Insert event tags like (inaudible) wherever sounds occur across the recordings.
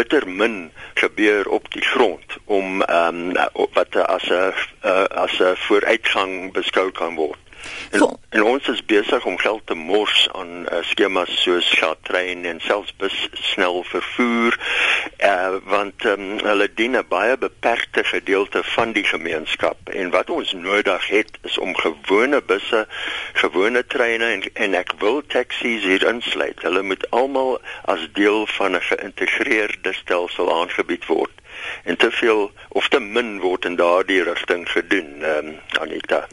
bitter min gebeur op die grond om ehm um, wat as 'n uh, as 'n vooruitgang beskou kan word. En, en ons is besig om geld te mors aan uh, skemas soos gatrein en selfs bus snel vervoer uh, want um, hulle dien 'n baie beperkte gedeelte van die gemeenskap. En wat ons nodig het is om gewone busse, gewone treine en, en ek wil taksies hier insluit. Hulle moet almal as deel van 'n geïntegreerde stelsel aangebied word. En te veel of te min word in daardie rigting gedoen um, Anita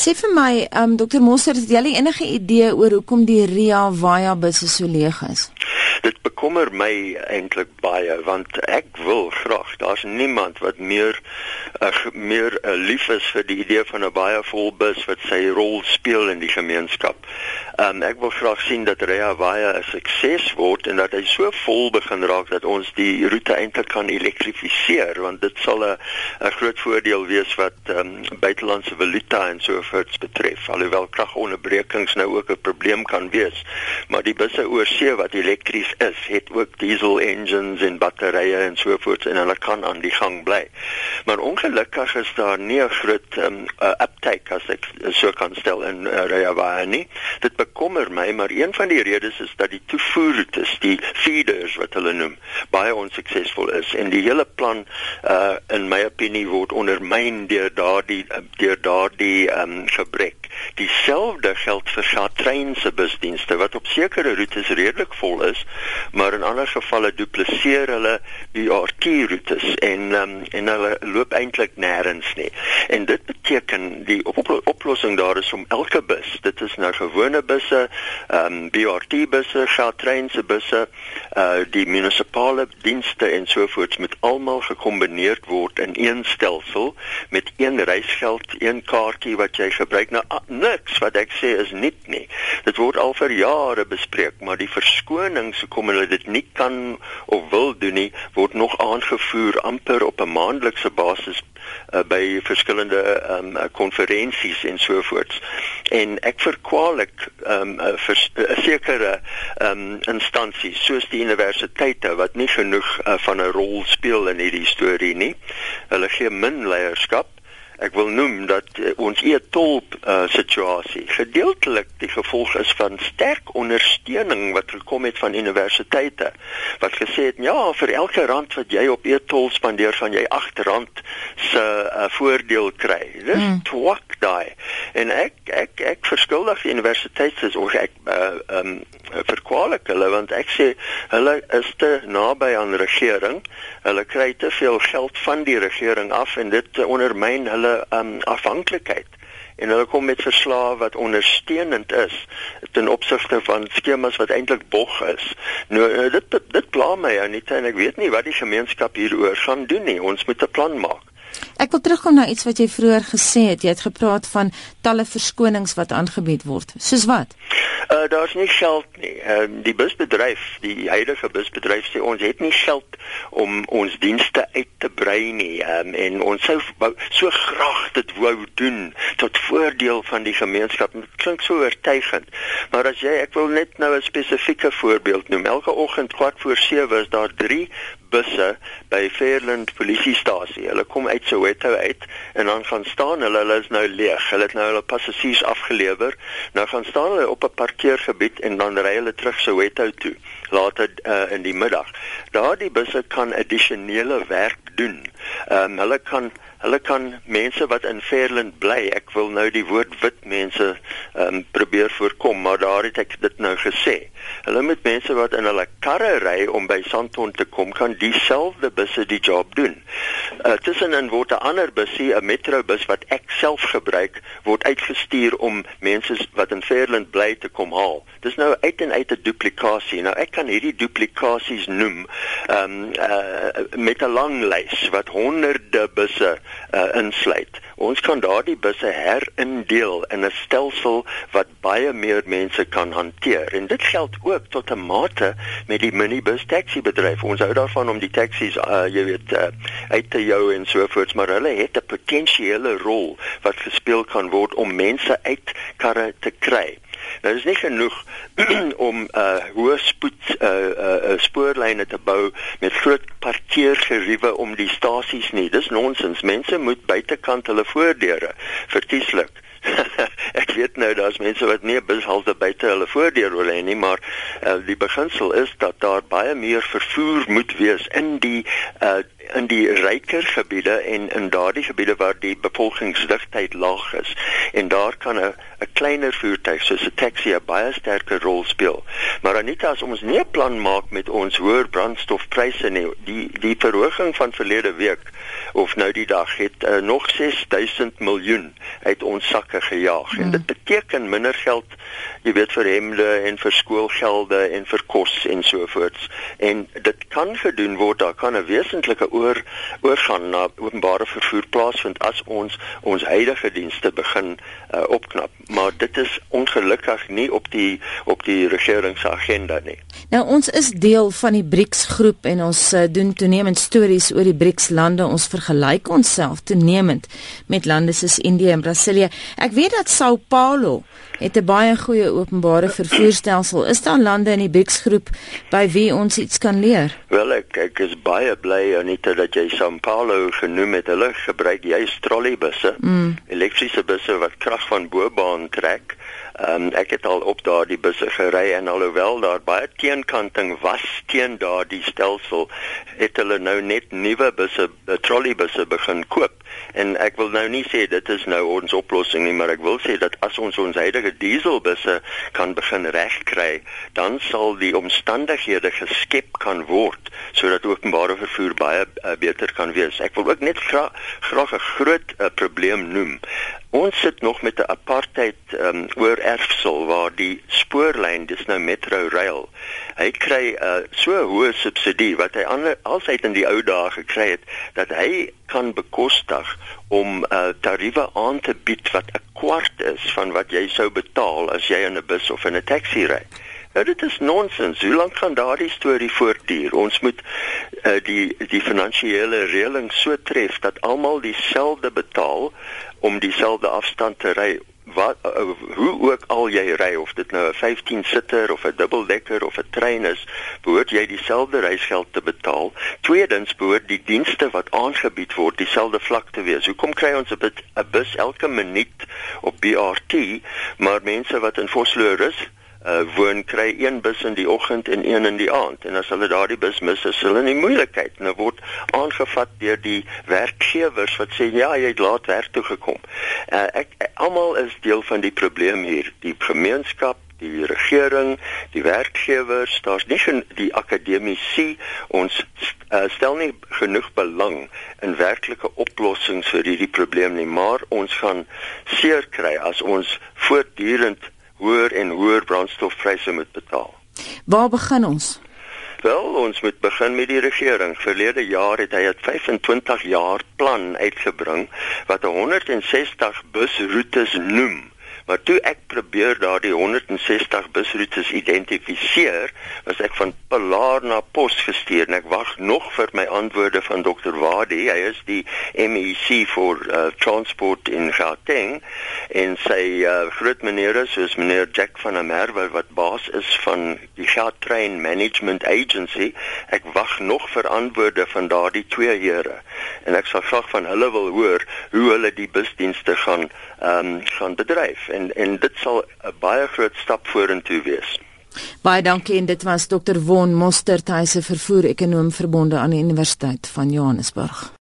Sê vir my, um, Dr. Monster, het jy enige idee oor hoekom die Ria Vaya busse so leeg is? Dit bekommer my eintlik baie want ek wil graag, daar's niemand wat meer uh, meer uh, lief is vir die idee van 'n baie vol bus wat sy rol speel in die gemeenskap. Um, ek wil graag sien dat Ria Vaya 'n sukses word en dat hy so vol begin raak dat ons die roete eintlik kan elektrifiseer want dit sal 'n 'n groot voordeel wees wat um, buitelandse valuta en so voort betref. Alhoewel kragonderbrekings nou ook 'n probleem kan wees, maar die busse oor see wat elektries is, het ook diesel engines en batterye en so voort en hulle kan aan die gang bly. Maar ongelukkig is daar nie 'n groot um, uh, uptake as ek so kan stel in uh, Rayavaya nie. Dit bekommer my, maar een van die redes is dat die toevoerroutes, die feeders wat hulle noem, baie onsuksesvol is en die hele plan uh, in my opinie word ondermyn deur daardie deur daardie um, gebrek. Dieselfde geld vir Gautrain se busdienste wat op sekere roetes redelik vol is, maar in ander gevalle dupliseer hulle die RT roetes en um, en hulle loop eintlik nêrens nie. En dit beteken die op oplossing daar is om elke bus, dit is nou gewone busse, ehm um, BRT busse, Gautrain se busse, uh die munisipale dienste en sovoorts met almal gekombineer word in een stelsel met een reisgeld, een kaartjie wat jy gebruik. Nou niks wat ek sê is nie nie. Dit word al vir jare bespreek, maar die verskonings hoekom hulle dit nie kan of wil doen nie, word nog aangevoer amper op 'n maandelikse basis uh, by verskillende ehm um, konferensies en so voorts. En ek verkwalik ehm um, 'n uh, sekere ehm um, instansies soos die universiteite wat nie genoeg uh, van 'n rol speel in hierdie storie nie. Hulle gee min leierskap Ek wil noem dat uh, ons e-tol uh, situasie gedeeltelik die gevolg is van sterk ondersteuning wat gekom het van universiteite wat gesê het ja vir elke rand wat jy op e-tol spandeer van jy R8 se uh, voordeel kry. Dis mm. twak daai. En ek ek ek verskuldig die universiteit se of ek uh, um verkwalik hulle want ek sê hulle is te naby aan regering. Hulle kry te veel geld van die regering af en dit ondermyn hulle um, afhanklikheid en hulle kom met verslae wat ondersteunend is ten opsigte van skemas wat eintlik bog is. Nou eh, dit dit pla my Anita en ek weet nie wat die gemeenskap hieroor gaan doen nie. Ons moet 'n plan maak. Ek wil terugkom na iets wat jy vroeër gesê het. Jy het gepraat van talle verskonings wat aangebied word. Soos wat? Uh daar's nie geld nie. Ehm uh, die busbedryf, die huidige busbedryf sê ons het nie geld om ons dienste uit te brei nie. Ehm um, en ons sou so graag dit wou doen tot voordeel van die gemeenskap. Dit klink so oortuigend. Maar as jy ek wil net nou 'n spesifieke voorbeeld noem. Elke oggend kwart voor 7 is daar 3 busse by Fairland polisiestasie. Hulle kom uit Soweto uit en dan gaan staan hulle, hulle is nou leeg. Hulle het nou hulle passasiers afgelewer. Nou gaan staan hulle op 'n parkeergebied en dan ry hulle terug Soweto toe later uh, in die middag. Daardie busse kan addisionele werk doen. Ehm um, hulle kan hulle kan mense wat in Fairland bly, ek wil nou die woord wit mense ehm um, probeer voorkom, maar daar het ek dit nou gesê. Hulle met mense wat in hulle karre ry om by Sandton te kom, kan dieselfde busse die job doen. Uh, tussenin word 'n ander busie, 'n metrobus wat ek self gebruik, word uitgestuur om mense wat in Fairland bly te kom haal. Dis nou uit en uit 'n duplikasie. Nou ek kan hierdie duplikasies noem ehm um, uh, met 'n lang lys wat honderde busse uh, insluit. Ons kan daardie busse herindeel in 'n stelsel wat baie meer mense kan hanteer. En dit geld ook tot 'n mate met die minibus taxi bedryf. Ons hou daarvan om die taksies uh, jy weet uh, uit te jou en so voort, maar hulle het 'n potensiële rol wat gespeel kan word om mense uit karre te kry. Nou dis nie genoeg (clears throat) om uh hoë spoed uh, uh, uh spoorlyne te bou met groot parkeergeriewe om die stasies nie. Dis nonsens. Mense moet buitekant hulle voordeure verkieslik (laughs) ek weet nou daar's mense wat nie behalwe buite hulle voordeur wil hê nie, maar uh, die beginsel is dat daar baie meer vervoer moet wees in die uh, in die ryker gebiede en in daardie gebiede waar die bevolkingsdigtheid laag is. En daar kan 'n 'n kleiner voertuig soos 'n taxi 'n baie sterker rol speel. Maar Anita, as ons nie 'n plan maak met ons hoër brandstofpryse nie, die die verhoging van verlede week of nou die dag het uh, nog 6000 miljoen uit ons sakke gejaag. Hmm. En dit beteken minder geld, jy weet vir hemde en vir skoolgelde en vir kos en so voorts. En dit kan gedoen word, daar kan 'n wesentlike oor oorgaan na openbare vervoer plaasvind as ons ons huidige dienste begin uh, opknap. Maar dit is ongelukkig nie op die op die regering se agenda nie. Nou ons is deel van die BRICS groep en ons uh, doen toenemend stories oor die BRICS lande. Ons vergelyk onsself toenemend met lande soos Indië en Brasilië. Ek weet dat Sao Paulo het 'n baie goeie openbare vervoerstelsel. Is daar lande in die BRICS groep by wie ons iets kan leer? Wel ek ek is baie bly Anita dat jy Sao Paulo genoem het. Hulle gebruik juist trolleybusse, mm. elektriese busse wat krag van bo-baan trek. Ehm um, ek het al op daardie busse gery en alhoewel daar baie teenkanting was teen daardie stelsel, het hulle nou net nuwe busse, eh, trolleybusse begin koop. En ek wil nou nie sê dit is nou ons oplossing nie, maar ek wil sê dat as ons ons huidige dieselbusse kan begin regkry, dan sal die omstandighede geskep kan word sodat openbare vervoer baie uh, beter kan wees. Ek wil ook net gra graag 'n groot uh, probleem noem. Ons sit nog met 'n apartheid um, oor erfsel waar die spoorlyn dis nou Metro Rail. Hy kry uh, so hoë subsidie wat hy ander alsyd in die ou dae gekry het dat hy kan bekostig om uh, tariewe aan te bied wat 'n kwart is van wat jy sou betaal as jy in 'n bus of in 'n taxi ry. Nou dit is nonsens. Hoe lank gaan daardie storie voortduur? Ons moet uh, die die finansiële reëling so tref dat almal dieselfde betaal om dieselfde afstand te ry wat uh, hoe ook al jy ry of dit nou 'n 15 sitter of 'n dubbeldekker of 'n trein is behoort jy dieselfde reisgeld te betaal tweedens behoort die dienste wat aangebied word dieselfde vlak te wees hoekom kry ons 'n bus elke minuut op BRT maar mense wat in Vosloorus uh, woon kry een bus in die oggend en een in die aand. En as hulle daardie bus mis is hulle in moeilikheid. En word aangevat deur die werkgewers wat sê ja jy het laat werk toe gekom. Uh, ek almal is deel van die probleem hier. Die gemeenskap die regering, die werkgewers, daar's nie die akademici. Ons uh, stel nie genoeg belang in werklike oplossings vir hierdie probleem nie, maar ons gaan seer kry as ons voortdurend hoër en hoër brandstofpryse moet betaal. Waar begin ons? Wel, ons moet begin met die regering. Verlede jaar het hy 'n 25 jaar plan uitgebring wat 160 busroetes noem Maar toe ek probeer daardie 160 busroetes identifiseer, was ek van Pilar na Pos gestuur en ek wag nog vir my antwoorde van Dr. Wadi. Hy is die MEC vir uh, transport in Gauteng en sy uh, groot meneer is soos meneer Jack van der Merwe wat baas is van die Gautrain Management Agency. Ek wag nog vir antwoorde van daardie twee here en ek sal graag van hulle wil hoor hoe hulle die busdienste gaan ehm um, gaan bedryf. En en dit sal 'n baie groot stap vorentoe wees. Baie dankie en dit was Dr. Won Mostert, hy se vervoer ekonom verbonde aan die Universiteit van Johannesburg.